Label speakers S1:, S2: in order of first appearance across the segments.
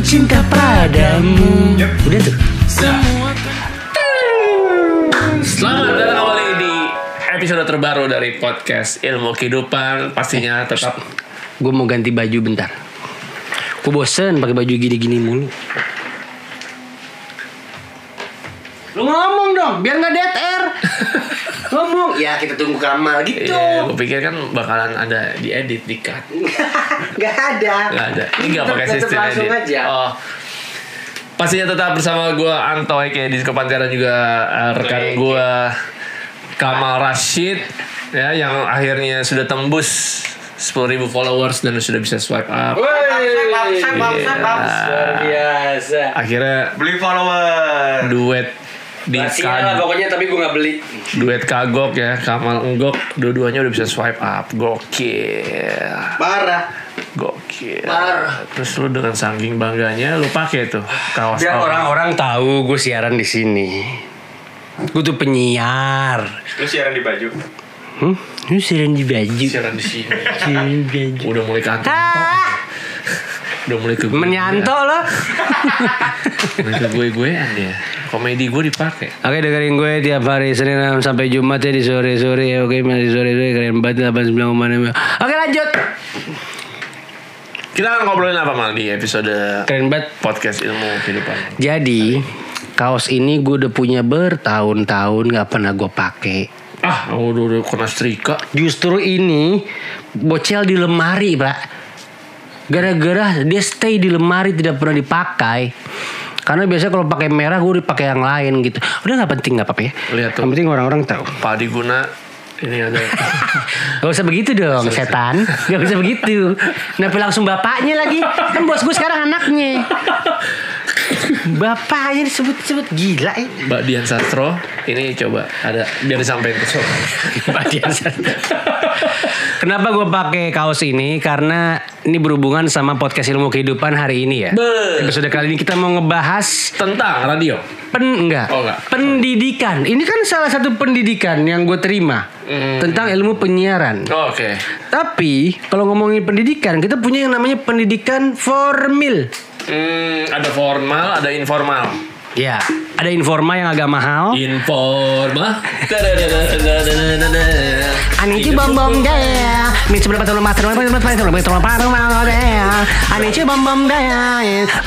S1: cinta padamu. Udah tuh.
S2: Selamat datang kembali di episode terbaru dari podcast Ilmu Kehidupan. Pastinya tetap
S1: Gue mau ganti baju bentar. Gue bosen pakai baju gini-gini mulu. Lu ngomong dong, biar nggak dead air. ngomong. Ya kita tunggu Kamal gitu.
S2: Iya, gue pikir kan bakalan ada diedit di cut.
S1: Gak ada.
S2: Nggak ada. Ini nggak pakai sistem
S1: langsung
S2: edit.
S1: aja.
S2: Oh. Pastinya tetap bersama gue Anto Eke di Pantera juga eh, rekan gue Kamal Rashid ya yang akhirnya sudah tembus 10.000 followers dan sudah bisa swipe up.
S1: Luar biasa.
S2: Akhirnya
S3: Beli follower.
S2: duet di
S1: Masih lah
S2: Kag-
S1: pokoknya tapi gue nggak beli.
S2: duet kagok ya Kamal Enggok dua-duanya udah bisa swipe up gokil
S1: Parah.
S2: gokil
S1: Parah.
S2: terus lu dengan saking bangganya lu pakai tuh kaos
S1: Biar orang-orang tahu gue siaran di sini. Gue tuh penyiar.
S3: Lu siaran di baju.
S1: Hmm? Lu siaran di baju.
S2: siaran di sini
S1: Siaran di baju.
S2: udah mulai kantor udah mulai ke
S1: Menyanto lo.
S2: mulai ke gue guean ya komedi gue dipakai.
S1: Oke dengerin gue tiap hari Senin sampai Jumat ya di sore-sore. Ya Oke masih sore-sore keren banget 89,6 Oke lanjut.
S2: Kita akan ngobrolin apa mal di episode
S1: Keren banget.
S2: podcast ilmu kehidupan?
S1: Jadi kaos ini gue udah punya bertahun-tahun gak pernah gue pakai.
S2: Ah udah udah kena setrika.
S1: Justru ini bocel di lemari pak Gara-gara dia stay di lemari tidak pernah dipakai karena biasanya kalau pakai merah gue dipakai yang lain gitu. Udah nggak penting nggak apa-apa ya.
S2: Lihat tuh.
S1: Yang penting orang-orang tahu.
S2: Pak Diguna ini ada
S1: Gak usah begitu dong setan Gak bisa begitu Kenapa langsung bapaknya lagi Kan bos gue sekarang anaknya Bapaknya disebut-sebut Gila ya
S2: Mbak Dian Sastro ini coba ada biar disampaikan ke sob.
S1: Mbak Dian Sastro. Kenapa gue pakai kaos ini Karena ini berhubungan sama podcast ilmu kehidupan hari ini ya
S2: Be.
S1: Episode kali ini kita mau ngebahas
S2: tentang radio.
S1: pen enggak,
S2: Oh, enggak.
S1: pendidikan. Ini kan salah satu pendidikan yang gue terima
S2: Hmm.
S1: tentang ilmu penyiaran.
S2: Oh, Oke.
S1: Tapi kalau ngomongin pendidikan, kita punya yang namanya pendidikan formal.
S2: Hmm, ada formal, ada informal.
S1: Ya, ada informal yang agak mahal.
S2: Informal.
S1: Anici bom bom daya, min sebelah tolong master, tolong tolong tolong tolong tolong tolong daya. Anici bom bom daya,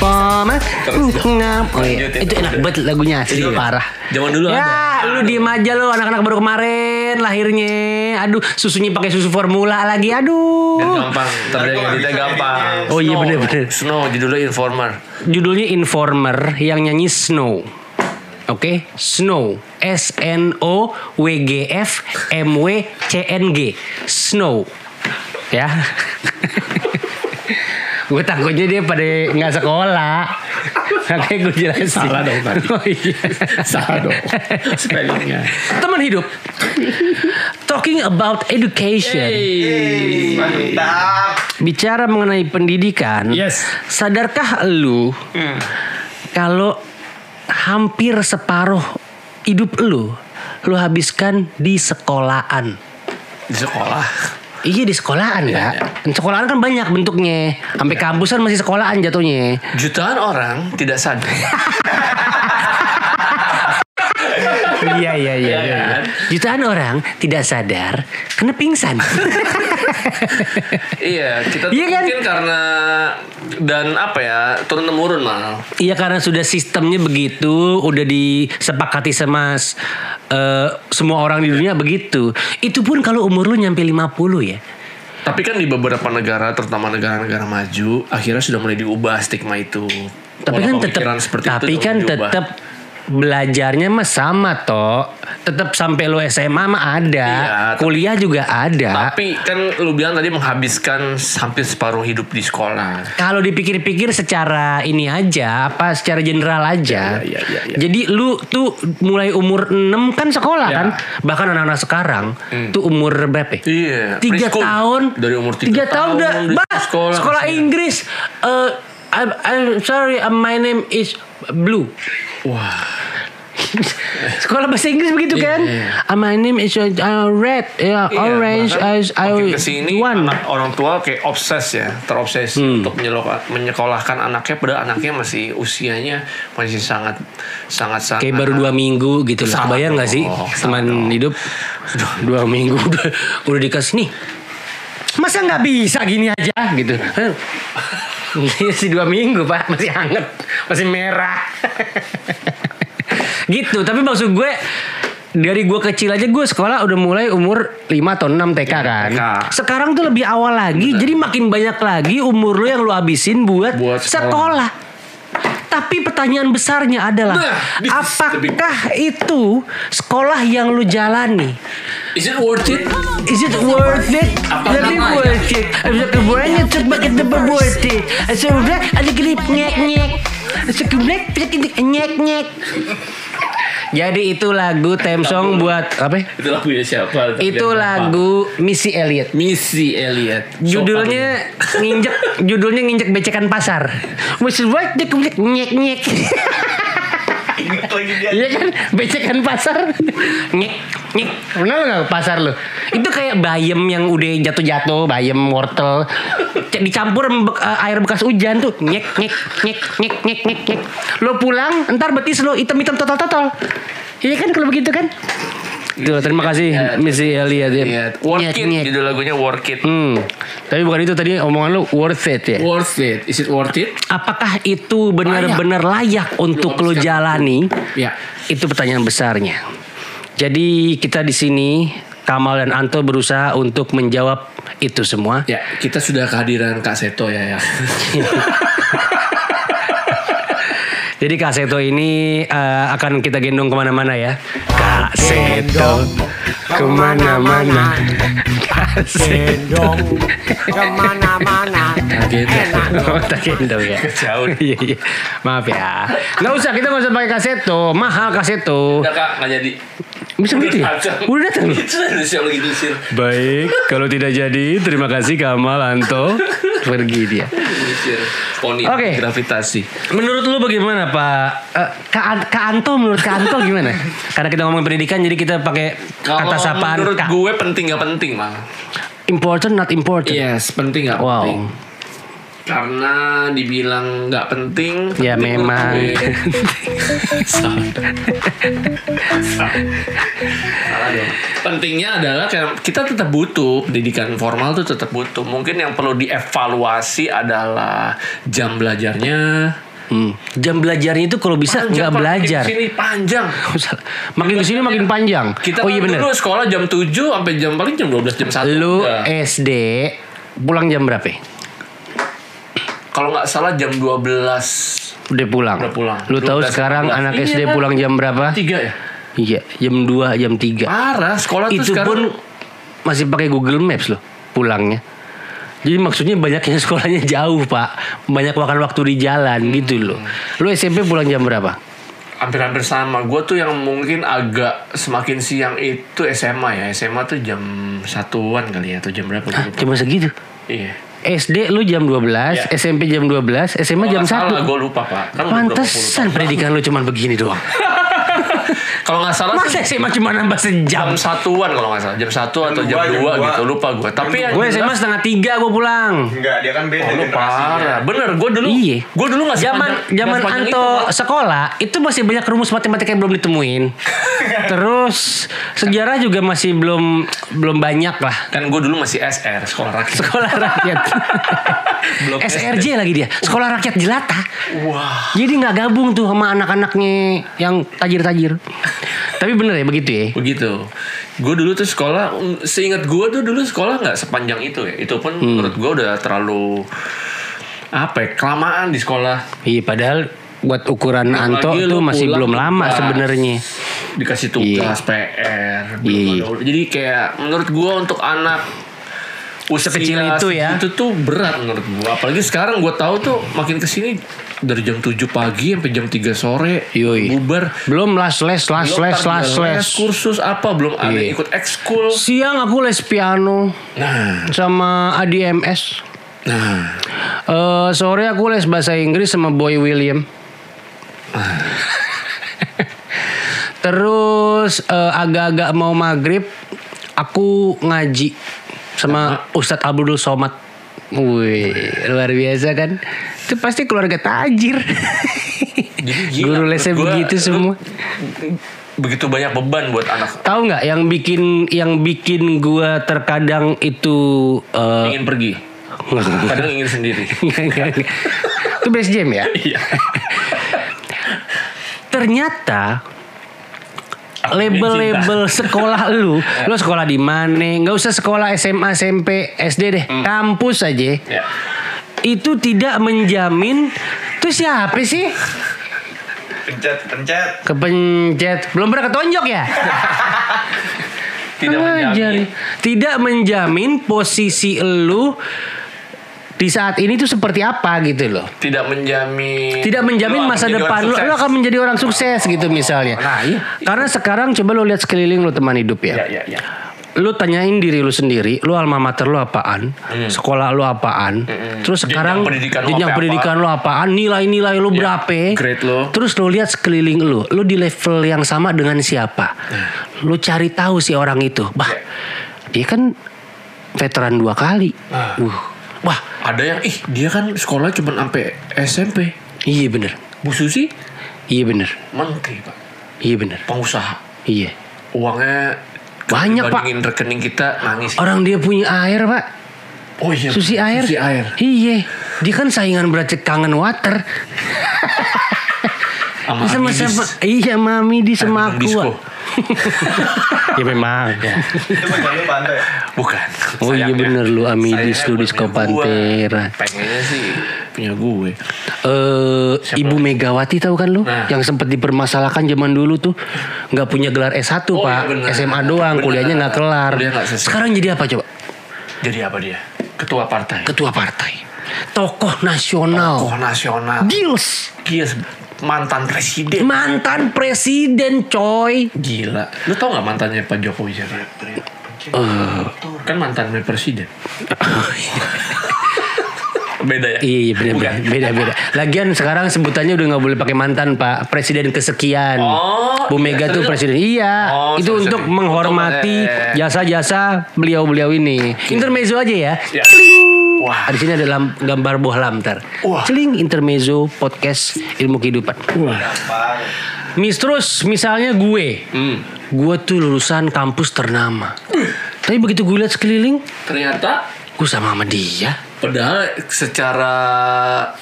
S1: bom. Oh iya, itu enak banget lagunya
S2: Iya.
S1: parah.
S2: Zaman dulu
S1: ya,
S2: ada.
S1: lu diem aja lu anak-anak baru kemarin lahirnya. Aduh, susunya pakai susu formula lagi. Aduh.
S2: Dan gampang, terjadi gampang.
S1: Oh, iya,
S2: Snow.
S1: bener-bener.
S2: Snow judulnya informer.
S1: Judulnya Informer yang nyanyi Snow. Oke, Snow. S N O W G F M W C N G. Snow. Ya. gue takutnya dia pada nggak sekolah. Makanya gue jelasin.
S2: Salah dong tadi.
S1: Oh iya.
S2: Salah dong. Spellingnya.
S1: Teman hidup. Talking about education.
S2: Hey.
S3: Mantap.
S1: Bicara mengenai pendidikan.
S2: Yes.
S1: Sadarkah lu kalau hampir separuh hidup lu lu habiskan di sekolahan?
S2: Di sekolah.
S1: Iya di sekolahan ya.
S2: Iya,
S1: Sekolahan kan banyak bentuknya. Sampai kampus kan masih sekolahan jatuhnya.
S2: Jutaan orang tidak sadar.
S1: iya iya iya.
S2: Iya kan?
S1: Jutaan orang tidak sadar kena pingsan.
S2: iya, kita
S1: Iya kan?
S2: mungkin karena dan apa ya turun temurun mal.
S1: Iya karena sudah sistemnya begitu, udah disepakati sama eh, semua orang di dunia begitu. Itu pun kalau umur lu nyampe 50 ya.
S2: Tapi kan di beberapa negara, terutama negara-negara maju, akhirnya sudah mulai diubah stigma itu.
S1: Tapi
S2: Pola
S1: kan tetap tapi kan tetap belajarnya mah sama toh. Tetap sampai lu SMA mah ada.
S2: Iya, tapi-
S1: Kuliah juga ada.
S2: Tapi kan lu bilang tadi menghabiskan hampir separuh hidup di sekolah.
S1: Kalau dipikir-pikir secara ini aja, apa secara general aja.
S2: Iya, iya, iya, iya.
S1: Jadi lu tuh mulai umur 6 kan sekolah
S2: Iya.
S1: kan? Bahkan anak-anak sekarang tuh umur berapa? ya?
S2: Iya.
S1: Tiga tahun.
S2: Dari umur tiga,
S1: tiga tahun, udah.
S2: udah
S1: Bah,
S2: sekolah.
S1: sekolah, Inggris. Eh, I'm, I'm sorry, uh, my name is Blue.
S2: Wah.
S1: Sekolah bahasa Inggris begitu kan?
S2: Iya.
S1: Ah, my name is uh, uh, red, ya
S2: Iya,
S1: orange, I, I
S2: ke sini
S1: one.
S2: anak orang tua kayak obses ya terobsesi
S1: Hmm.
S2: untuk menyekolahkan anaknya padahal anaknya masih usianya masih sangat sangat sangat
S1: Kayak baru dua minggu gitu.
S2: Sangat
S1: Kebayang nggak sih teman hidup dua, dua minggu udah, udah dikasih nih. Masa nggak bisa gini aja gitu? si dua minggu pak masih hangat, masih merah. gitu. Tapi maksud gue dari gue kecil aja gue sekolah udah mulai umur 5 atau 6 TK kan.
S2: TK.
S1: Sekarang tuh lebih awal lagi, jadi makin banyak lagi umur lu yang lu habisin buat,
S2: Buat sekolah.
S1: sekolah. Tapi pertanyaan besarnya adalah
S2: Nah,
S1: apakah itu sekolah yang lu jalani?
S2: Is it worth it?
S1: Is it worth it?
S2: Apa
S1: Lebih worth it. Bisa keburannya coba kita worth it. Sudah ada klip nyek nyek. Sekeblek bisa nyek nyek. Jadi itu lagu theme song buat apa?
S2: Itu lagu ya siapa?
S1: Itu lagu Missy Elliott.
S2: Missy Elliott.
S1: Judulnya nginjek judulnya nginjek becekan pasar. Wis worth it nyek nyek.
S3: Dia.
S1: Iya kan becekan pasar nyek nyek kenal nggak pasar lo itu kayak bayam yang udah jatuh-jatuh bayam wortel C- dicampur eh, air bekas hujan tuh nyek nyek nyek nyek nyek nyek nyek lo pulang ntar betis lo hitam-hitam total-total iya kan kalau begitu kan Tuh, terima kasih Missy Elliott ya.
S2: Iya, worth
S1: Nyek,
S2: it. Judul lagunya worth it.
S1: Hmm. Tapi bukan itu tadi omongan lu worth it ya.
S2: Worth it. Is it worth it?
S1: Apakah itu benar-benar layak untuk lo jalani?
S2: Ya.
S1: Itu pertanyaan besarnya. Jadi kita di sini Kamal dan Anto berusaha untuk menjawab itu semua.
S2: Ya, kita sudah kehadiran Kak Seto ya ya.
S1: Jadi Kak Seto ini eh, akan kita gendong ke mana-mana ya. Kak Seto ke mana-mana. Kak Seto.
S4: gendong ke mana-mana
S2: Kaget.
S4: enak
S1: Oh, tak gendong ya.
S2: Jauh.
S1: Iya, iya. Maaf ya. Nggak usah, kita nggak usah pakai kaseto. Mahal kaseto.
S2: Udah Kak, nggak jadi.
S1: Bisa begitu ya? Udah datang.
S2: Diusir.
S1: Baik, kalau tidak jadi, terima kasih Kamal Anto. Pergi dia.
S2: Poni
S1: Oke.
S2: gravitasi.
S1: Menurut lu bagaimana Pak? Eh, Kak, Kak Anto, menurut Kak Anto gimana? Karena kita ngomongin pendidikan, jadi kita pakai kata sapaan
S2: menurut
S1: Kak.
S2: gue penting gak penting mah.
S1: Important, not important.
S2: Yes, penting gak
S1: Wow.
S2: penting. Karena dibilang nggak penting.
S1: Ya,
S2: penting
S1: memang.
S2: Pentingnya adalah kita tetap butuh pendidikan formal tuh tetap butuh. Mungkin yang perlu dievaluasi adalah jam belajarnya.
S1: Hmm. Jam belajarnya itu kalau bisa nggak belajar.
S2: Di sini panjang.
S1: Makin ke sini makin panjang.
S2: Kita
S1: oh iya
S2: kan
S1: bener.
S2: dulu sekolah jam 7 sampai jam paling jam 12 jam 1.
S1: Lu
S2: udah.
S1: SD pulang jam berapa?
S2: Kalau nggak salah jam 12
S1: Udah pulang.
S2: Udah pulang.
S1: Lu tahu
S2: 12,
S1: sekarang
S2: 12.
S1: anak
S2: Iya.
S1: SD pulang jam berapa?
S2: 3 ya?
S1: Iya, jam 2, jam 3.
S2: Parah, sekolah tuh
S1: Itu
S2: sekarang
S1: pun masih pakai Google Maps loh pulangnya. Jadi maksudnya banyak yang sekolahnya jauh pak, banyak makan waktu di jalan gitu loh. Lu SMP pulang jam berapa?
S2: hampir-hampir sama. Gue tuh yang mungkin agak semakin siang itu SMA ya. SMA tuh jam satuan kali ya atau jam berapa?
S1: Hah, cuma segitu.
S2: Iya.
S1: SD lu jam 12,
S2: Iya.
S1: SMP jam 12, SMA jam 1.
S2: Gue lupa pak. Kan
S1: Pantesan pendidikan lu cuma begini doang.
S2: Kalau nggak salah
S1: Masa
S2: sih
S1: SMA cuma nambah sejam?
S2: jam satuan kalau nggak salah. Jam satu atau jam
S3: dua, jam
S2: dua gitu. Lupa gue. Tapi yang
S1: Gue SMA setengah tiga gue pulang.
S3: Enggak, dia kan beda
S2: Oh, parah. Bener, gue dulu.
S1: Iya.
S2: Gue dulu nggak
S1: Zaman
S2: sepanjang-
S1: zaman Anto sekolah itu masih banyak rumus matematika yang belum ditemuin. Terus sejarah juga masih belum belum banyak lah.
S2: Kan gue dulu masih SR sekolah rakyat.
S1: Sekolah rakyat. SRJ lagi dia. Sekolah rakyat jelata.
S2: Wah.
S1: Jadi nggak gabung tuh sama anak-anaknya yang tajir-tajir. Tapi bener ya begitu ya.
S2: Begitu. Gue dulu tuh sekolah, seingat gue tuh dulu sekolah nggak sepanjang itu ya. Itu pun
S1: Hmm.
S2: menurut gue udah terlalu apa ya, kelamaan di sekolah.
S1: Iya padahal buat ukuran Anto
S2: Apalagi
S1: tuh masih belum lama sebenarnya.
S2: Dikasih tugas PR. belum
S1: Iya.
S2: ada- Jadi kayak menurut gue untuk anak usia
S1: Sekecil itu ya.
S2: Itu tuh berat menurut gue. Apalagi sekarang gue tahu tuh makin ke sini dari jam 7 pagi sampai jam 3 sore
S1: Yoi.
S2: bubar.
S1: Belum las les las
S2: Belum
S1: les las les.
S2: kursus apa belum ada
S1: Iya.
S2: ikut ekskul.
S1: Siang aku les piano
S2: Nah,
S1: sama ADMS.
S2: nah.
S1: Eh sore aku les bahasa Inggris sama Boy William. Terus eh, agak-agak mau maghrib, aku ngaji sama Ustadz Abdul Somad. Wih, luar biasa kan? Itu pasti keluarga tajir.
S2: gila,
S1: Guru lesnya begitu semua.
S2: Begitu banyak beban buat anak
S1: Tahu nggak yang bikin yang bikin gua terkadang itu eh,
S2: ingin pergi. Kadang ingin sendiri.
S1: Itu base jam ya?
S2: Iya.
S1: Ternyata label-label sekolah lu, lu sekolah di mana? Nggak usah sekolah SMA, SMP, SD deh, kampus aja.
S2: Ya.
S1: Itu tidak menjamin. Tuh siapa sih?
S3: Pencet, pencet.
S1: Kepencet, belum pernah ketonjok ya?
S2: Tidak menjamin
S1: Tidak menjamin posisi lu di saat ini tuh seperti apa gitu loh.
S2: tidak menjamin
S1: tidak menjamin masa depan lu,
S2: sukses.
S1: lu akan menjadi orang sukses gitu misalnya.
S2: Nah, iya.
S1: Karena sekarang coba lu lihat sekeliling lu teman hidup ya.
S2: Ya, ya, ya.
S1: Lu tanyain diri lu sendiri, lu alma mater lu apaan? Sekolah lu apaan? Terus
S2: Hmm. Jenjang
S1: sekarang
S2: pendidikan
S1: jenjang pendidikan lu apaan? Nilai-nilai lu berapa?
S2: grade lu.
S1: Terus lu lihat sekeliling lu, lu di level yang sama dengan siapa? Lu cari tahu si orang itu. Bah, dia kan veteran dua kali.
S2: Nah.
S1: Uh. Wah,
S2: Ada yang ih dia kan sekolah cuma sampai SMP.
S1: iya bener.
S2: Bu Susi
S1: Iya bener.
S2: menteri pak,
S1: Iya bener.
S2: pengusaha.
S1: Iya.
S2: Uangnya
S1: Banyak, Pak.
S2: rekening kita nangis.
S1: Orang dia punya air pak
S2: Oh iya.
S1: Susi air
S2: Susi air.
S1: Iya Dia kan saingan berat kangen water
S2: Sama Amidis.
S1: Iya mami di sama
S2: Disco.
S1: Ya memang ya.
S2: Bukan.
S1: Oh iya bener lu Amidis lu di
S2: punya
S1: Sko
S2: gua.
S1: Pantera
S2: Pengennya sih punya gue.
S1: eh Ibu Megawati tahu kan lu
S2: Nah.
S1: Yang sempat dipermasalahkan zaman dulu tuh nggak punya gelar S1
S2: Oh,
S1: pak
S2: iya benar.
S1: SMA doang
S2: Benar.
S1: Kuliahnya nggak kelar
S2: Kuliah.
S1: Sekarang jadi apa coba
S2: Jadi apa dia? Ketua partai.
S1: Ketua partai Tokoh nasional
S2: Tokoh nasional.
S1: Gils
S2: Dia mantan presiden.
S1: Mantan presiden coy
S2: Gila. Lu tau gak mantannya Pak Jokowi siapa? Kan mantan presiden. Beda ya?
S1: Iya, iya
S2: Bukan.
S1: benar beda beda. Lagian sekarang sebutannya udah nggak boleh pakai mantan pak. Presiden kesekian.
S2: Oh,
S1: Bu
S2: iya,
S1: Mega tuh
S2: serius?
S1: presiden. Iya.
S2: Oh,
S1: itu
S2: sorry,
S1: untuk
S2: sorry.
S1: menghormati
S2: Untuk, eh,
S1: jasa-jasa beliau-beliau ini. Intermezzo aja ya.
S2: Ya.
S1: Celing.
S2: Wah.
S1: Di sini ada lam- gambar buah lamtar.
S2: Wah.
S1: Celing intermezzo podcast ilmu kehidupan.
S3: Gampang.
S1: Mis terus misalnya gue.
S2: Hmm.
S1: Gue tuh lulusan kampus ternama. Tapi begitu gue lihat sekeliling,
S2: Ternyata
S1: gue sama sama dia.
S2: padahal secara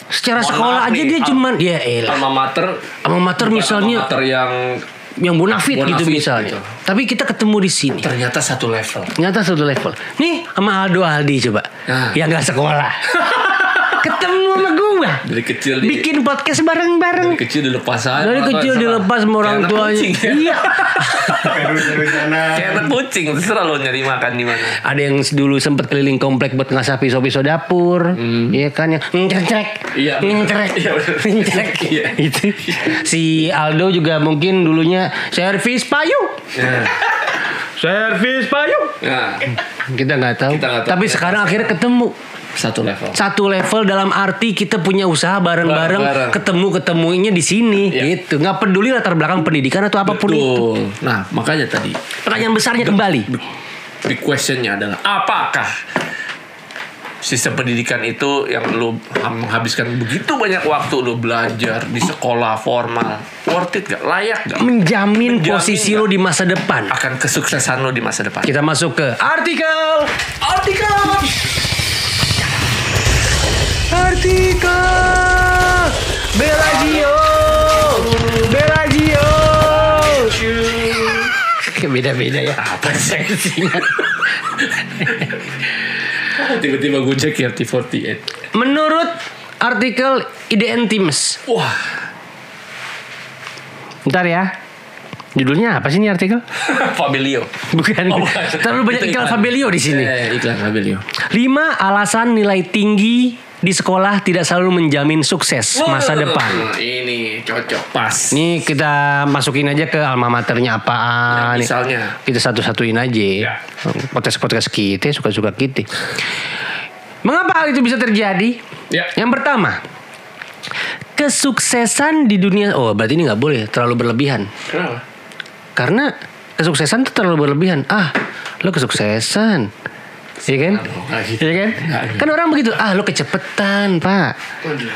S1: Secara sekolah aja
S2: nih,
S1: dia
S2: al-
S1: cuman ya elah.
S2: alma mater
S1: Alma mater misalnya
S2: alma mater yang
S1: yang bonafit, gitu
S2: Bonafit
S1: misalnya.
S2: gitu.
S1: Tapi kita ketemu di sini.
S2: ternyata satu level.
S1: Ternyata satu level. Nih sama Aldo Aldi coba.
S2: Nah.
S1: Yang nggak sekolah. ketemu sama gua.
S2: Dari kecil di-
S1: Bikin podcast bareng-bareng.
S2: Dari kecil dilepas aja.
S1: Dari kecil dilepas sama orang tuanya.
S2: ya.
S1: Iya.
S2: Kayak anak kucing, terserah lo nyari makan di mana.
S1: Ada yang dulu sempet keliling komplek buat ngasah pisau-pisau dapur. Iya kan yang ngecerek.
S2: Hmm. Iya.
S1: Ngecerek.
S2: Iya.
S1: Ngecerek.
S2: Iya.
S1: Itu. Si Aldo juga mungkin dulunya servis payung. Servis payung.
S2: nah,
S1: Kita nggak tahu.
S2: Kita nggak tahu.
S1: Tapi sekarang akhirnya ketemu.
S2: Satu level.
S1: Satu level dalam arti kita punya usaha bareng-bareng,
S2: Bareng-bareng.
S1: ketemu ketemunya di sini,
S2: Iya.
S1: gitu. Nggak peduli latar belakang pendidikan atau apa pun itu.
S2: Betul. Nah, makanya tadi
S1: Pertanyaan besarnya kembali.
S2: big questionnya adalah apakah sistem pendidikan itu yang lu menghabiskan begitu banyak waktu lu belajar di sekolah formal worth it gak layak gak
S1: Menjamin,
S2: Menjamin
S1: posisi
S2: nggak?
S1: lo di masa depan.
S2: akan kesuksesan lu di masa depan
S1: Kita masuk ke artikel.
S2: artikel
S1: Artikel. Bellagio. Bellagio. Beda-beda ya. Apa seksinya?
S2: tiba-tiba gue cek RT48
S1: Menurut artikel IDN Times.
S2: wah
S1: Bentar ya. Judulnya apa sih ini artikel?
S2: Fabelio
S1: Bukan.
S2: Oh, bukan.
S1: Terlalu banyak iklan
S2: iklan.
S1: Fabelio di sini.
S2: eh, iklan Fabelio
S1: 5 alasan nilai tinggi di sekolah tidak selalu menjamin sukses masa depan.
S2: Nah, ini cocok pas
S1: Ini kita masukin aja ke alma maternya apaan.
S2: Nah, misalnya.
S1: Kita satu-satuin aja.
S2: Ya.
S1: Podcast-podcast kita suka-suka kita. Mengapa hal itu bisa terjadi?
S2: Ya.
S1: Yang pertama, kesuksesan di dunia oh berarti ini nggak boleh terlalu berlebihan.
S2: kenapa
S1: Karena kesuksesan tuh terlalu berlebihan. Ah, lo kesuksesan. Iya kan?
S2: Nggak gitu.
S1: Iya kan?
S2: Nggak gitu.
S1: Kan orang begitu. Ah, lo kecepetan, Pak.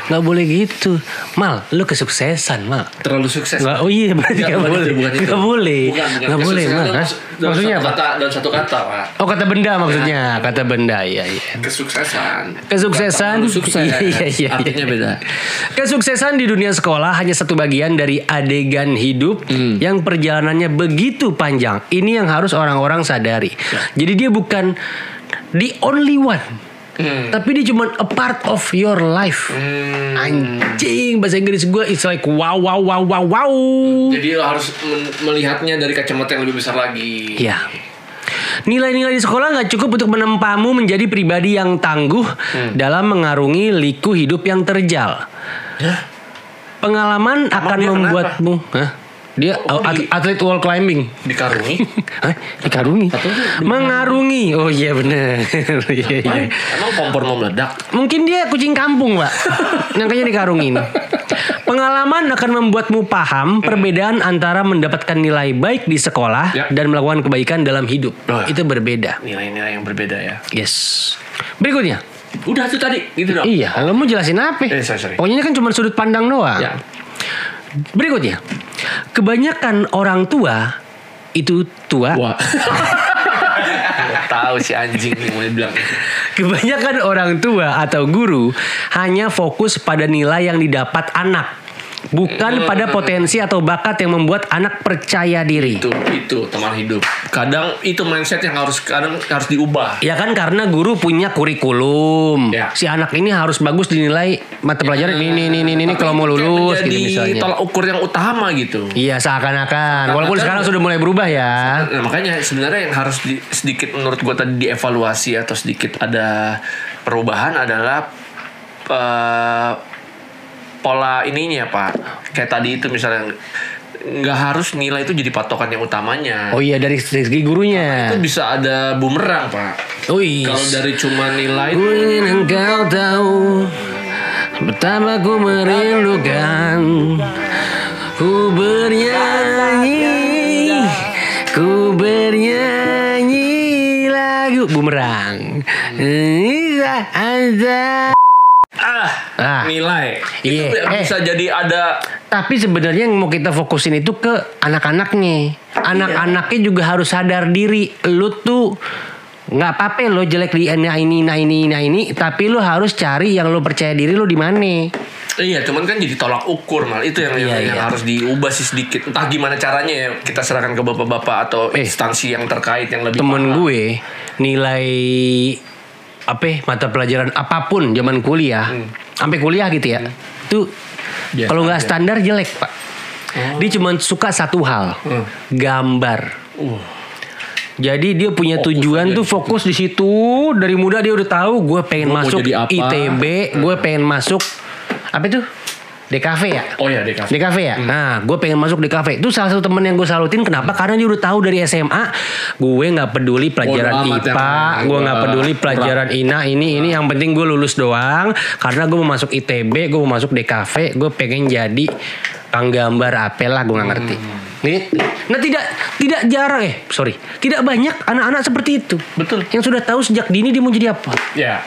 S1: Nggak boleh gitu. Mal, lo kesuksesan, Mal.
S2: Terlalu sukses.
S1: Nggak, oh iya berarti
S2: Nggak,
S1: nggak
S2: bukan
S1: boleh.
S2: bukan.
S1: Nggak boleh.
S2: Bukan, bukan.
S1: Nggak boleh, Mal.
S2: dalam-
S1: Maksudnya apa?
S2: Kata, dalam satu kata, Pak.
S1: Oh kata benda maksudnya, kata benda iya iya.
S2: Kesuksesan.
S1: Kesuksesan
S2: sukses.
S1: Iya, iya, iya,
S2: Artinya beda.
S1: Kesuksesan di dunia sekolah hanya satu bagian dari adegan hidup
S2: Hmm.
S1: yang perjalanannya begitu panjang. Ini yang harus orang-orang sadari.
S2: Ya.
S1: Jadi dia bukan the only one.
S2: Hmm.
S1: Tapi dia cuma a part of your life. Anjing bahasa Inggris gue it's like wow wow wow wow wow.
S2: Jadi lo harus melihatnya dari kacamata yang lebih besar lagi.
S1: Ya. Nilai-nilai di sekolah nggak cukup untuk menempamu menjadi pribadi yang tangguh
S2: Hmm.
S1: dalam mengarungi liku hidup yang terjal. Pengalaman akan
S2: dia
S1: membuatmu, Hah? Dia
S2: Oh,
S1: at-
S2: di-
S1: atlet wall climbing.
S2: Dikarungi.
S1: Hah? Dikarungi. Mengarungi. Oh iya bener. Iya, iya.
S2: Emang kompor mau meledak?
S1: Mungkin dia kucing kampung, Pak. Makanya dikarungin. Pengalaman akan membuatmu paham perbedaan antara mendapatkan nilai baik di sekolah
S2: Ya.
S1: dan melakukan kebaikan dalam hidup.
S2: Oh.
S1: Itu berbeda.
S2: Nilai-nilai yang berbeda ya.
S1: Yes. Berikutnya.
S2: Udah tuh tadi, gitu dong.
S1: Iya, lo mau jelasin apa?
S2: Eh, sorry, sorry.
S1: Pokoknya ini kan cuma sudut pandang doang.
S2: Ya.
S1: Berikutnya. Kebanyakan orang tua itu tua.
S2: Wah. Tahu si anjing nih mau dibilang.
S1: Kebanyakan orang tua atau guru hanya fokus pada nilai yang didapat anak, bukan pada potensi atau bakat yang membuat anak percaya diri.
S2: Itu itu teman hidup. Kadang itu mindset yang harus kadang harus diubah.
S1: Ya kan karena guru punya kurikulum.
S2: Ya.
S1: Si anak ini harus bagus dinilai mata pelajaran ini ini ini ini
S2: Tapi
S1: kalau mau lulus gitu misalnya.
S2: tolak ukur yang utama gitu.
S1: Iya seakan-akan. Walaupun sekarang sudah mulai berubah ya.
S2: Nah, makanya sebenarnya yang harus di- sedikit menurut gua tadi dievaluasi atau sedikit ada perubahan adalah eh, pola ininya pak. Kayak tadi itu misalnya nggak harus nilai itu jadi patokan yang utamanya.
S1: Oh iya dari segi gurunya.
S2: Itu bisa ada bumerang pak.
S1: Oh iya.
S2: Kalau dari cuma nilai
S1: Ku ingin engkau tahu Betapa ku merindukan Ku bernyanyi Ku bernyanyi lagu Bumerang Bisa ada
S2: ah,
S1: Ah.
S2: nilai
S1: Iya.
S2: itu
S1: Eh.
S2: bisa jadi ada
S1: Tapi sebenarnya yang mau kita fokusin itu ke anak-anaknya. Anak-anaknya juga harus sadar diri. Lu tuh nggak apa-apa lo jelek di nah ini nah ini nah ini tapi lu harus cari yang lu percaya diri lu di mana
S2: Iya, cuman kan jadi tolak ukur mal itu yang,
S1: Iya,
S2: yang
S1: iya.
S2: harus diubah sih sedikit. Entah gimana caranya ya kita serahkan ke bapak-bapak atau
S1: Eh,
S2: instansi yang terkait yang lebih
S1: temen gue nilai apa mata pelajaran apa pun zaman kuliah. Sampai kuliah gitu ya. Tuh
S2: Biasa
S1: kalau nggak standar jelek pak. Dia cuma suka satu hal gambar.
S2: Uh,
S1: jadi dia punya
S2: Fokus
S1: tujuan tuh fokus di situ. Dari muda dia udah tahu gue pengen
S2: Gua
S1: masuk. ITB gue pengen masuk apa itu DKV ya
S2: oh ya DKV.
S1: DKV ya? Nah, gue pengen masuk DKV. Itu salah satu temen yang gue salutin. Kenapa? Karena dia udah tahu dari SMA. Gue nggak peduli pelajaran
S2: amat
S1: IPA. Gue nggak peduli pelajaran INA ini ini. Yang penting gue lulus doang. Karena gue mau masuk ITB. Gue mau masuk DKV. Gue pengen jadi kang gambar apa lah. Gue nggak ngerti. Nih, Nah tidak tidak jarang eh sorry tidak banyak anak-anak seperti itu
S2: Betul.
S1: yang sudah tahu sejak dini dia mau jadi apa
S2: Ya.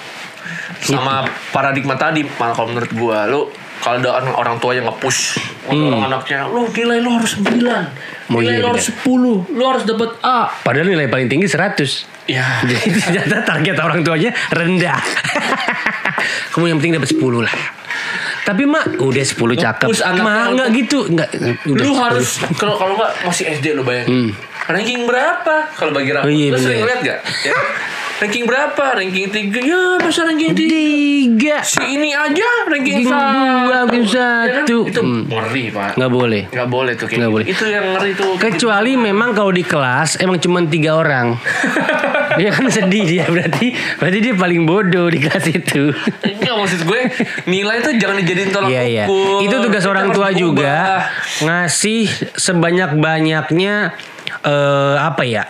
S2: Sama paradigma tadi, malah kalau menurut gua, lu kalau ada orang, tua yang nge-push orang anaknya, lu nilai lu harus 9.
S1: Hmm. Oh,
S2: nilai
S1: iya,
S2: lu harus 10, lu harus dapat A.
S1: padahal nilai paling tinggi 100
S2: Ya.
S1: Jadi ternyata target orang tuanya rendah. Kamu yang penting dapat 10 lah. Tapi mak udah 10 cakep. Mak enggak gitu, enggak udah.
S2: lu
S1: 10.
S2: harus kalau kalau nggak masih SD lu bayangin. Ranking berapa kalau bagi rapor?
S1: Hmm. Oh, iya,
S2: lu
S1: bener.
S2: sering lihat gak? Ya. ranking berapa? Ranking 3. Ya, masa ranking 3?
S1: tiga.
S2: Si ini aja ranking
S1: Ranking
S2: 1.
S1: dua, ranking satu.
S2: Itu
S1: Hmm.
S2: ngeri, Pak.
S1: Nggak boleh.
S2: Nggak boleh tuh kayak
S1: Nggak
S2: gitu.
S1: boleh.
S2: Itu yang ngeri tuh.
S1: Kecuali memang kalau di kelas emang cuma tiga orang. Dia kan sedih dia berarti berarti dia paling bodoh di kelas itu.
S2: Enggak maksud gue nilai itu jangan dijadiin tolak
S1: Iya iya.
S2: ukur.
S1: Itu tugas
S2: Itu
S1: orang tua
S2: diubah.
S1: juga ngasih sebanyak banyaknya eh apa ya?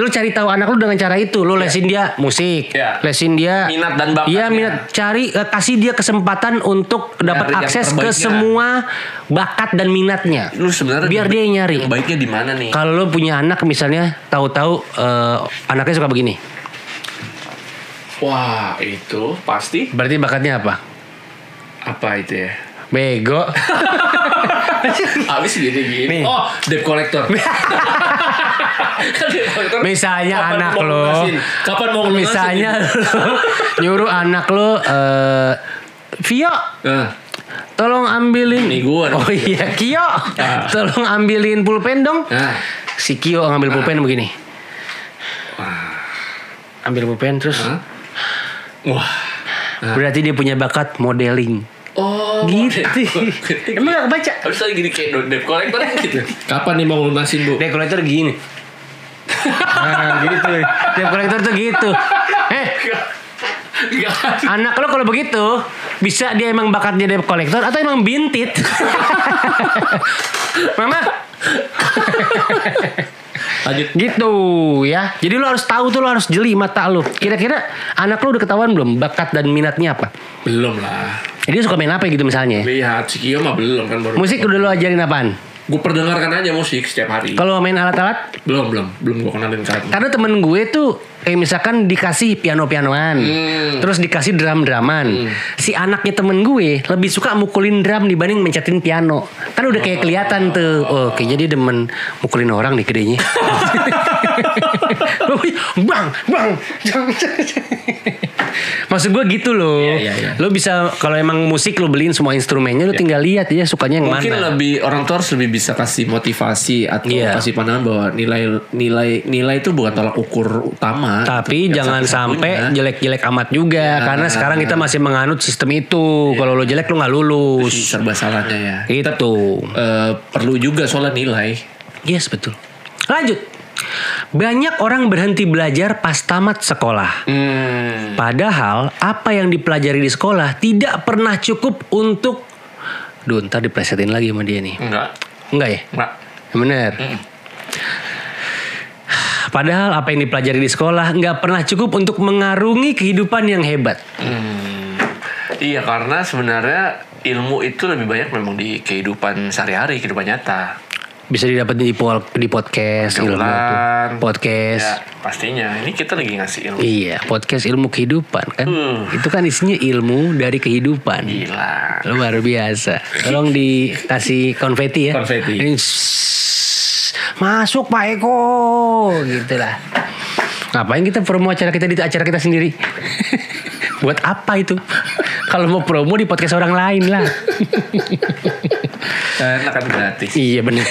S1: Lu cari tahu anak lu dengan cara itu. Lu lesin dia musik,
S2: Iya.
S1: lesin dia
S2: Minat dan bakatnya.
S1: Iya, minat. Cari eh, kasih dia kesempatan untuk dapat akses ke semua bakat dan minatnya.
S2: Lu sebenarnya
S1: biar dia yang nyari.
S2: Yang baiknya di mana nih?
S1: Kalau lu punya anak misalnya tahu-tahu eh, anaknya suka begini.
S2: Wah, itu pasti
S1: Berarti bakatnya apa?
S2: apa itu ya?
S1: Bego.
S2: Habis gini-gini.
S1: Nih.
S2: Oh, debt collector.
S1: Misalnya
S2: kapan
S1: anak lo?
S2: Kapan mau
S1: misalnya lo nyuruh anak lo, eh Vio,
S2: Nah,
S1: tolong ambilin.
S2: Gua nih.
S1: Oh iya, Kio,
S2: Ah.
S1: tolong ambilin pulpen dong.
S2: nah.
S1: Si Kio ngambil pulpen begini. Ambil pulpen terus.
S2: Hah? Wah.
S1: Berarti dia punya bakat modeling.
S2: Oh,
S1: Gitu. Emang gak kebaca?
S2: Habis lagi gini kayak debt collector gitu. Kapan nih mau lunasin, Bu?
S1: Debt collector gini. Nah, gitu. Debt collector tuh gitu. Eh,
S2: Enggak.
S1: anak lo kalau begitu bisa dia emang bakatnya debt collector atau emang bintit? Mama,
S2: Lanjut.
S1: gitu ya. Jadi lo harus tahu tuh lo harus jeli mata lo. Kira-kira anak lo udah ketahuan belum bakat dan minatnya apa?
S2: Belum lah.
S1: Jadi suka main apa gitu misalnya?
S2: Lihat si Kio mah belum kan baru.
S1: Musik udah lo ajarin apaan?
S2: Gue perdengarkan aja musik setiap hari.
S1: Kalau main alat-alat
S2: Belum, belum, belum gue kenalin ke
S1: Karena temen gue tuh kayak misalkan dikasih piano-pianoan,
S2: Hmm.
S1: terus dikasih drum-druman. Si anaknya temen gue lebih suka mukulin drum dibanding mencetin piano. Kan udah kayak kelihatan tuh. Oh, dia demen mukulin orang nih gedenya. bang, bang. Maksud gue gitu loh.
S2: Iya, iya, iya.
S1: Lo bisa kalau emang musik lo beliin semua instrumennya lo tinggal lihat ya sukanya yang
S2: Mungkin
S1: mana.
S2: lebih orang tua harus lebih bisa kasih motivasi atau
S1: Iya.
S2: kasih pandangan bahwa nilai nilai nilai itu bukan tolak ukur utama.
S1: Tapi
S2: Itu
S1: jangan sampai jelek-jelek amat juga
S2: Ya.
S1: karena sekarang kita masih menganut sistem itu. Kalau lo jelek lo nggak
S2: Itu
S1: lulus.
S2: serba salahnya ya.
S1: Itu.
S2: Eh, perlu juga soal nilai.
S1: Yes, betul. Lanjut. Banyak orang berhenti belajar pas tamat sekolah.
S2: Hmm.
S1: Padahal apa yang dipelajari di sekolah tidak pernah cukup untuk Duh, ntar diplesetin lagi sama dia nih.
S2: Enggak.
S1: Enggak ya?
S2: Enggak.
S1: Bener. Padahal apa yang dipelajari di sekolah nggak pernah cukup untuk mengarungi kehidupan yang hebat.
S2: Hmm. Iya karena sebenarnya ilmu itu lebih banyak memang di kehidupan sehari-hari, kehidupan nyata.
S1: Bisa didapetin di, pol- di podcast ilmu tuh. Podcast.
S2: Ya, pastinya. Ini kita lagi ngasih ilmu.
S1: Iya, podcast ilmu kehidupan kan.
S2: Hmm.
S1: Itu kan isinya ilmu dari kehidupan.
S2: Gila.
S1: Luar biasa. Tolong dikasih konfeti ya.
S2: Konfeti.
S1: Ini, masuk Pak Eko, gitu lah. Ngapain kita promo acara kita di acara kita sendiri? Buat apa itu? Kalau mau promo di podcast orang lain lah.
S2: Enak kan gratis.
S1: iya bener.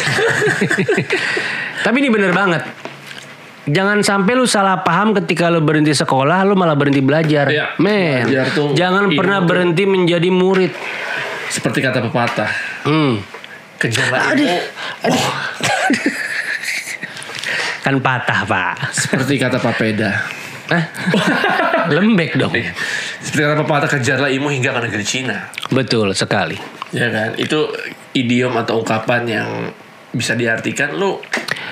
S1: Tapi ini bener banget. Jangan sampai lu salah paham ketika lu berhenti sekolah, lu malah berhenti belajar.
S2: Iya,
S1: Men,
S2: belajar tuh
S1: jangan pernah
S2: tuh.
S1: berhenti menjadi murid.
S2: Seperti kata pepatah.
S1: Hmm.
S2: Kejarlah ilmu.
S1: Kan patah, Pak.
S2: Seperti kata papeda.
S1: Hah? Lembek dong.
S2: Kata pepatah kejarlah ilmu hingga ke negeri Cina.
S1: Betul sekali.
S2: Ya kan? Itu idiom atau ungkapan yang bisa diartikan lu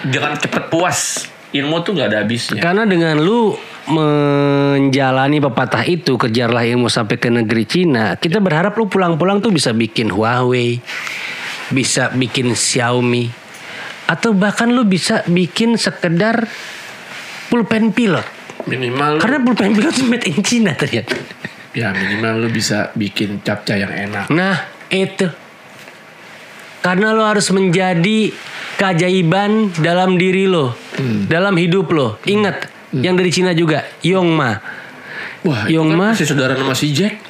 S2: jangan cepet puas. Ilmu tuh nggak ada habisnya.
S1: Karena dengan lu menjalani pepatah itu kejarlah ilmu sampai ke negeri Cina, kita berharap lu pulang-pulang tuh bisa bikin Huawei, bisa bikin Xiaomi, atau bahkan lu bisa bikin sekedar pulpen pilot.
S2: Minimal
S1: Karena pulpen pilot made in China ternyata.
S2: Ya minimal lu bisa bikin capca yang enak.
S1: Nah, itu. Karena lo harus menjadi keajaiban dalam diri lo, dalam hidup lo. Ingat, yang dari Cina juga, Yongma.
S2: Wah, itu
S1: Yong
S2: kan
S1: Ma.
S2: masih saudara sama si Jack.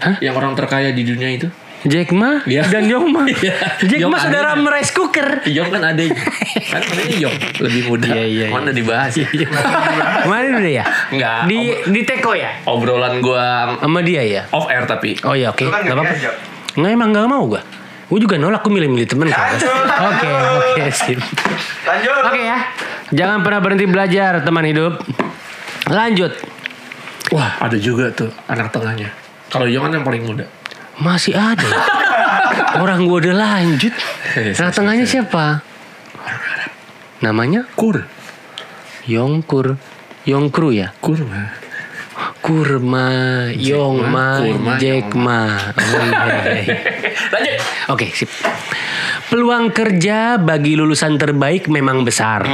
S1: Hah?
S2: Yang orang terkaya di dunia itu.
S1: Jack Ma
S2: Iya.
S1: dan Yongma.
S2: Iya.
S1: Jack
S2: Yong
S1: Ma saudara
S2: adanya.
S1: rice cooker.
S2: Yong kan ada kan namanya Yong lebih muda.
S1: Iya, iya,
S2: Mana dibahas ya?
S1: Kemarin udah ya?
S2: Enggak.
S1: Di di Teko ya?
S2: Obrolan gua
S1: Sama dia ya?
S2: off air tapi.
S1: Oh ya oke,
S3: Lu kan
S1: nggak
S3: nggak
S1: apa-apa.
S3: diajak.
S1: Nggak emang nggak mau gua. Gue juga nolak, gue milih-milih temen kan. Oke, oke, sip.
S3: Lanjut.
S1: Oke ya, jangan pernah berhenti belajar teman hidup. Lanjut,
S2: Wah, ada juga tuh anak tengahnya. Kalau Yong kan yang paling muda.
S1: Masih ada. Orang gua udah lanjut. Nah tengahnya siapa? Namanya
S2: Kur.
S1: Yongkur. Yongkru ya?
S2: Kurma.
S1: Kurma, Yongma,
S2: kurma,
S1: Jackma. Oh, iya, iya.
S2: Lanjut.
S1: Oke, sip. Peluang kerja bagi lulusan terbaik memang besar.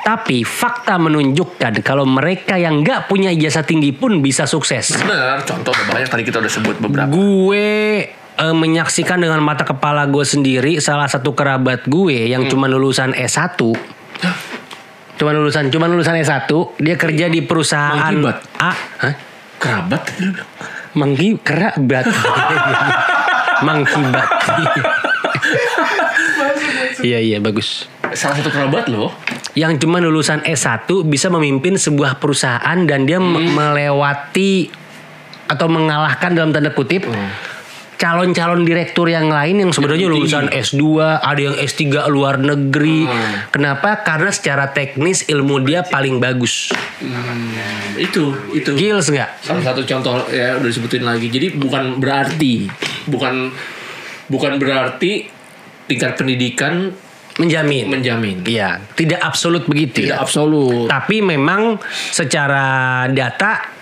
S1: Tapi fakta menunjukkan kalau mereka yang nggak punya ijazah tinggi pun bisa sukses.
S2: Benar, contoh banyak tadi kita udah sebut beberapa.
S1: Gue eh, menyaksikan dengan mata kepala gue sendiri salah satu kerabat gue yang cuma lulusan S1. Cuma lulusan cuma lulusan S1, dia kerja di perusahaan
S2: Mangkibat?
S1: A, Hah?
S2: Kerabat.
S1: Mangki kerabat. Mangkibat. Iya iya bagus.
S2: Salah satu kerabat loh.
S1: Yang cuma lulusan S1 bisa memimpin sebuah perusahaan dan dia me- melewati atau mengalahkan dalam tanda kutip calon-calon direktur yang lain yang sebenarnya lulusan S2, ada yang S3 luar negeri. Kenapa? Karena secara teknis ilmu dia paling bagus.
S2: Itu, itu.
S1: Gils nggak?
S2: Salah satu contoh ya udah disebutin lagi. Jadi bukan berarti bukan bukan berarti tingkat pendidikan
S1: Menjamin.
S2: menjamin.
S1: Iya, tidak absolut begitu.
S2: Tidak
S1: ya.
S2: absolut.
S1: Tapi memang secara data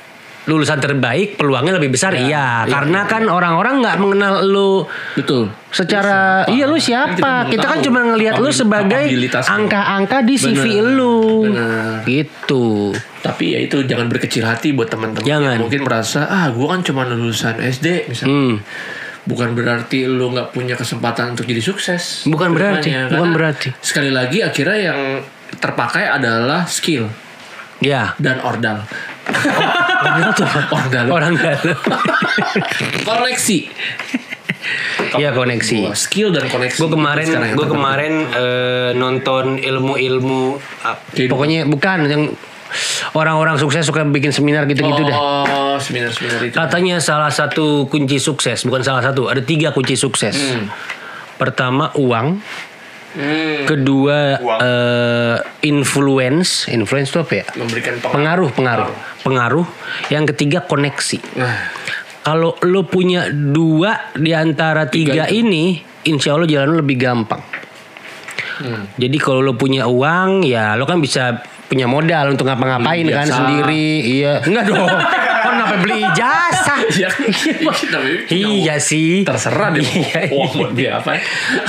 S1: lulusan terbaik peluangnya lebih besar
S2: Ya,
S1: iya
S2: iya,
S1: karena
S2: iya.
S1: kan orang-orang nggak mengenal lu
S2: Betul.
S1: secara
S2: Siapa?
S1: iya lu
S2: Kita
S1: siapa
S2: belum
S1: kita kan cuma ngelihat lu sebagai angka-angka di CV
S2: Bener,
S1: lu
S2: bener.
S1: gitu
S2: Tapi ya itu jangan berkecil hati buat teman-teman yang mungkin merasa ah gua kan cuma lulusan SD misalnya.
S1: hmm.
S2: Bukan berarti lu nggak punya kesempatan untuk jadi sukses.
S1: Bukan berarti, bukan
S2: Karena
S1: berarti.
S2: Sekali lagi akhirnya yang terpakai adalah skill
S1: ya
S2: dan ordal.
S1: Orang tuh
S2: Ordal.
S1: orang dalam
S2: Koneksi.
S1: Iya koneksi
S2: Gua skill dan koneksi.
S1: gue kemarin gue kemarin eh, nonton ilmu-ilmu
S2: Kehidupan.
S1: pokoknya bukan yang orang-orang sukses suka bikin seminar gitu-gitu dah
S2: Oh, seminar-seminar itu.
S1: Katanya salah satu kunci sukses, bukan salah satu, ada tiga kunci sukses. Pertama uang,
S2: Hmm,
S1: kedua
S3: Uang.
S1: eh, influence, influence itu apa ya?
S2: memberikan
S1: Pengaruh, pengaruh, pengaruh. Yang ketiga koneksi.
S2: Nah,
S1: Kalau lo punya dua di antara tiga, ini, insya Allah jalan lo lebih gampang.
S2: Hmm.
S1: Jadi kalau lo punya uang, ya lo kan bisa punya modal untuk ngapa-ngapain
S2: Beli
S1: kan sendiri. Iya, enggak dong. Kenapa beli ijazah?
S2: Iya, tapi
S1: Iya sih.
S2: terserah deh.
S1: Iya,
S2: buat dia apa? ya?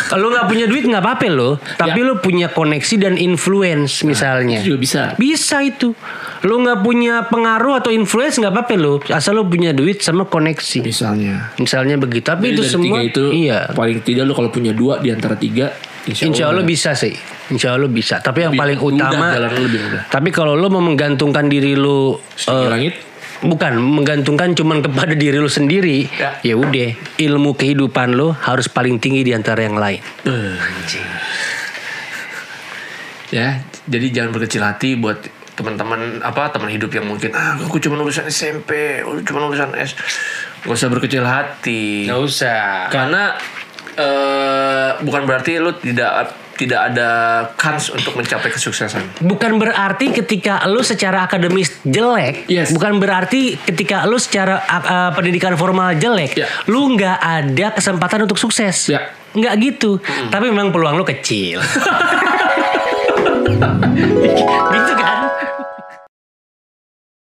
S1: Kalau nggak punya duit nggak apa-apa lo, tapi
S2: Ya.
S1: lo punya koneksi dan influence misalnya.
S2: Itu juga bisa.
S1: Bisa itu. Lo nggak punya pengaruh atau influence nggak apa-apa lo, asal lo punya duit sama koneksi.
S2: Misalnya.
S1: Misalnya begitu. Tapi
S2: Jadi
S1: itu semua
S2: tiga itu
S1: iya.
S2: paling tidak lo kalau punya dua di antara tiga insya,
S1: Insya Allah bisa sih. Insya Allah bisa. Tapi yang
S2: Lebih
S1: paling
S2: mudah,
S1: utama.
S2: lebih mudah.
S1: Tapi kalau lo mau menggantungkan diri lo
S2: Setinggi
S1: eh,
S2: langit.
S1: Bukan menggantungkan cuman kepada diri lo sendiri.
S2: Ya.
S1: Ya udah, ilmu kehidupan lo harus paling tinggi di antara yang lain.
S2: Ya, jadi jangan berkecil hati buat teman-teman apa teman hidup yang mungkin ah aku cuma lulusan SMP, aku cuma lulusan S. Gak usah berkecil hati.
S1: usah.
S2: Karena eh, bukan berarti lu tidak tidak ada kans untuk mencapai kesuksesan.
S1: Bukan berarti ketika lu secara akademis jelek,
S2: Yes.
S1: bukan berarti ketika lu secara uh, pendidikan formal jelek,
S2: Ya.
S1: lu nggak ada kesempatan untuk sukses.
S2: Ya.
S1: Nggak gitu. Tapi memang peluang lu kecil. gitu kan?